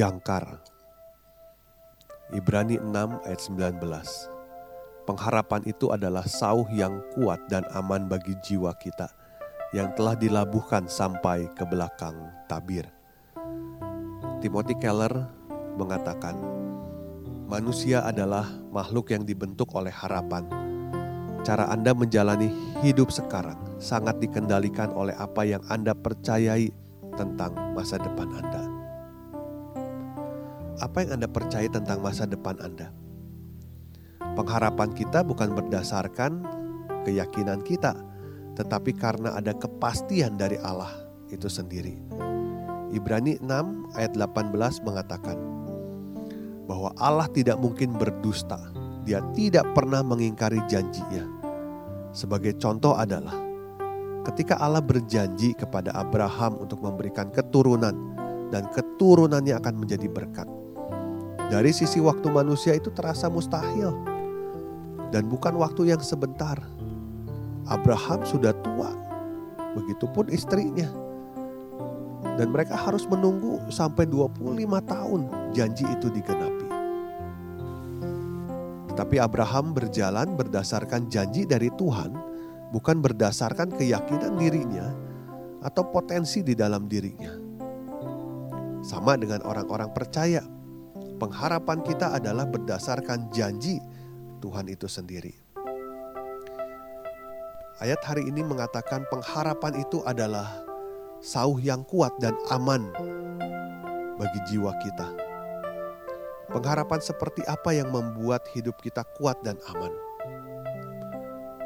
Jangkar. Ibrani 6 ayat 19. Pengharapan itu adalah sauh yang kuat dan aman bagi jiwa kita yang telah dilabuhkan sampai ke belakang tabir. Timothy Keller mengatakan, manusia adalah makhluk yang dibentuk oleh harapan. Cara Anda menjalani hidup sekarang sangat dikendalikan oleh apa yang Anda percayai tentang masa depan Anda apa yang Anda percaya tentang masa depan Anda. Pengharapan kita bukan berdasarkan keyakinan kita, tetapi karena ada kepastian dari Allah itu sendiri. Ibrani 6 ayat 18 mengatakan bahwa Allah tidak mungkin berdusta. Dia tidak pernah mengingkari janjinya. Sebagai contoh adalah ketika Allah berjanji kepada Abraham untuk memberikan keturunan dan keturunannya akan menjadi berkat. Dari sisi waktu manusia itu terasa mustahil. Dan bukan waktu yang sebentar. Abraham sudah tua. Begitupun istrinya. Dan mereka harus menunggu sampai 25 tahun janji itu digenapi. Tetapi Abraham berjalan berdasarkan janji dari Tuhan, bukan berdasarkan keyakinan dirinya atau potensi di dalam dirinya. Sama dengan orang-orang percaya, pengharapan kita adalah berdasarkan janji Tuhan itu sendiri. Ayat hari ini mengatakan pengharapan itu adalah sauh yang kuat dan aman bagi jiwa kita. Pengharapan seperti apa yang membuat hidup kita kuat dan aman?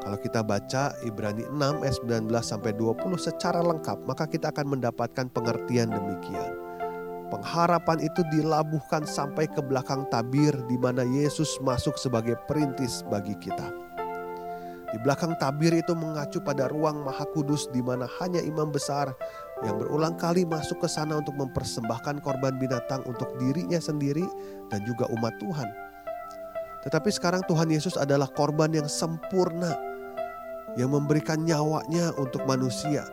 Kalau kita baca Ibrani 6 ayat 19 sampai 20 secara lengkap, maka kita akan mendapatkan pengertian demikian. Pengharapan itu dilabuhkan sampai ke belakang tabir di mana Yesus masuk sebagai perintis bagi kita. Di belakang tabir itu mengacu pada ruang maha kudus di mana hanya imam besar yang berulang kali masuk ke sana untuk mempersembahkan korban binatang untuk dirinya sendiri dan juga umat Tuhan. Tetapi sekarang Tuhan Yesus adalah korban yang sempurna yang memberikan nyawanya untuk manusia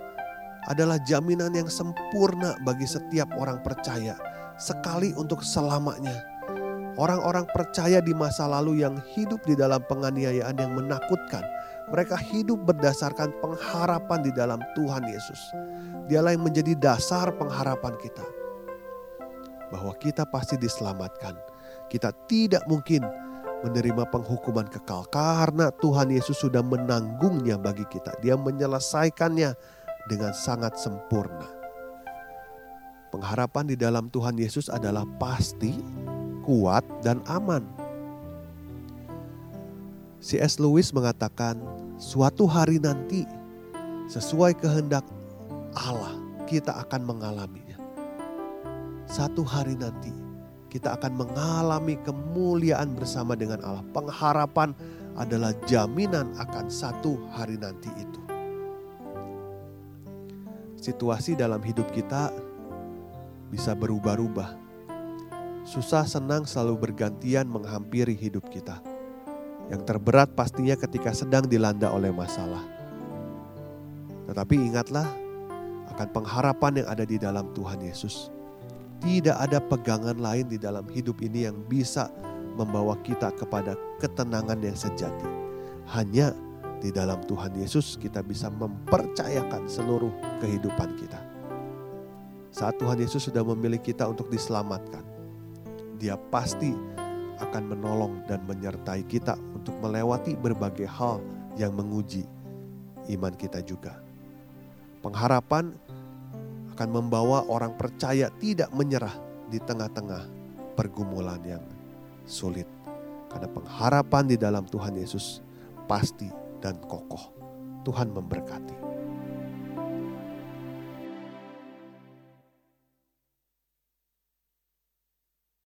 adalah jaminan yang sempurna bagi setiap orang percaya, sekali untuk selamanya. Orang-orang percaya di masa lalu yang hidup di dalam penganiayaan yang menakutkan, mereka hidup berdasarkan pengharapan di dalam Tuhan Yesus. Dialah yang menjadi dasar pengharapan kita. Bahwa kita pasti diselamatkan. Kita tidak mungkin menerima penghukuman kekal karena Tuhan Yesus sudah menanggungnya bagi kita. Dia menyelesaikannya dengan sangat sempurna. Pengharapan di dalam Tuhan Yesus adalah pasti, kuat, dan aman. C.S. Lewis mengatakan, suatu hari nanti sesuai kehendak Allah kita akan mengalaminya. Satu hari nanti kita akan mengalami kemuliaan bersama dengan Allah. Pengharapan adalah jaminan akan satu hari nanti itu situasi dalam hidup kita bisa berubah-ubah. Susah senang selalu bergantian menghampiri hidup kita. Yang terberat pastinya ketika sedang dilanda oleh masalah. Tetapi ingatlah akan pengharapan yang ada di dalam Tuhan Yesus. Tidak ada pegangan lain di dalam hidup ini yang bisa membawa kita kepada ketenangan yang sejati. Hanya di dalam Tuhan Yesus kita bisa mempercayakan seluruh kehidupan kita. Saat Tuhan Yesus sudah memilih kita untuk diselamatkan, Dia pasti akan menolong dan menyertai kita untuk melewati berbagai hal yang menguji iman kita juga. Pengharapan akan membawa orang percaya tidak menyerah di tengah-tengah pergumulan yang sulit. Karena pengharapan di dalam Tuhan Yesus pasti dan kokoh. Tuhan memberkati.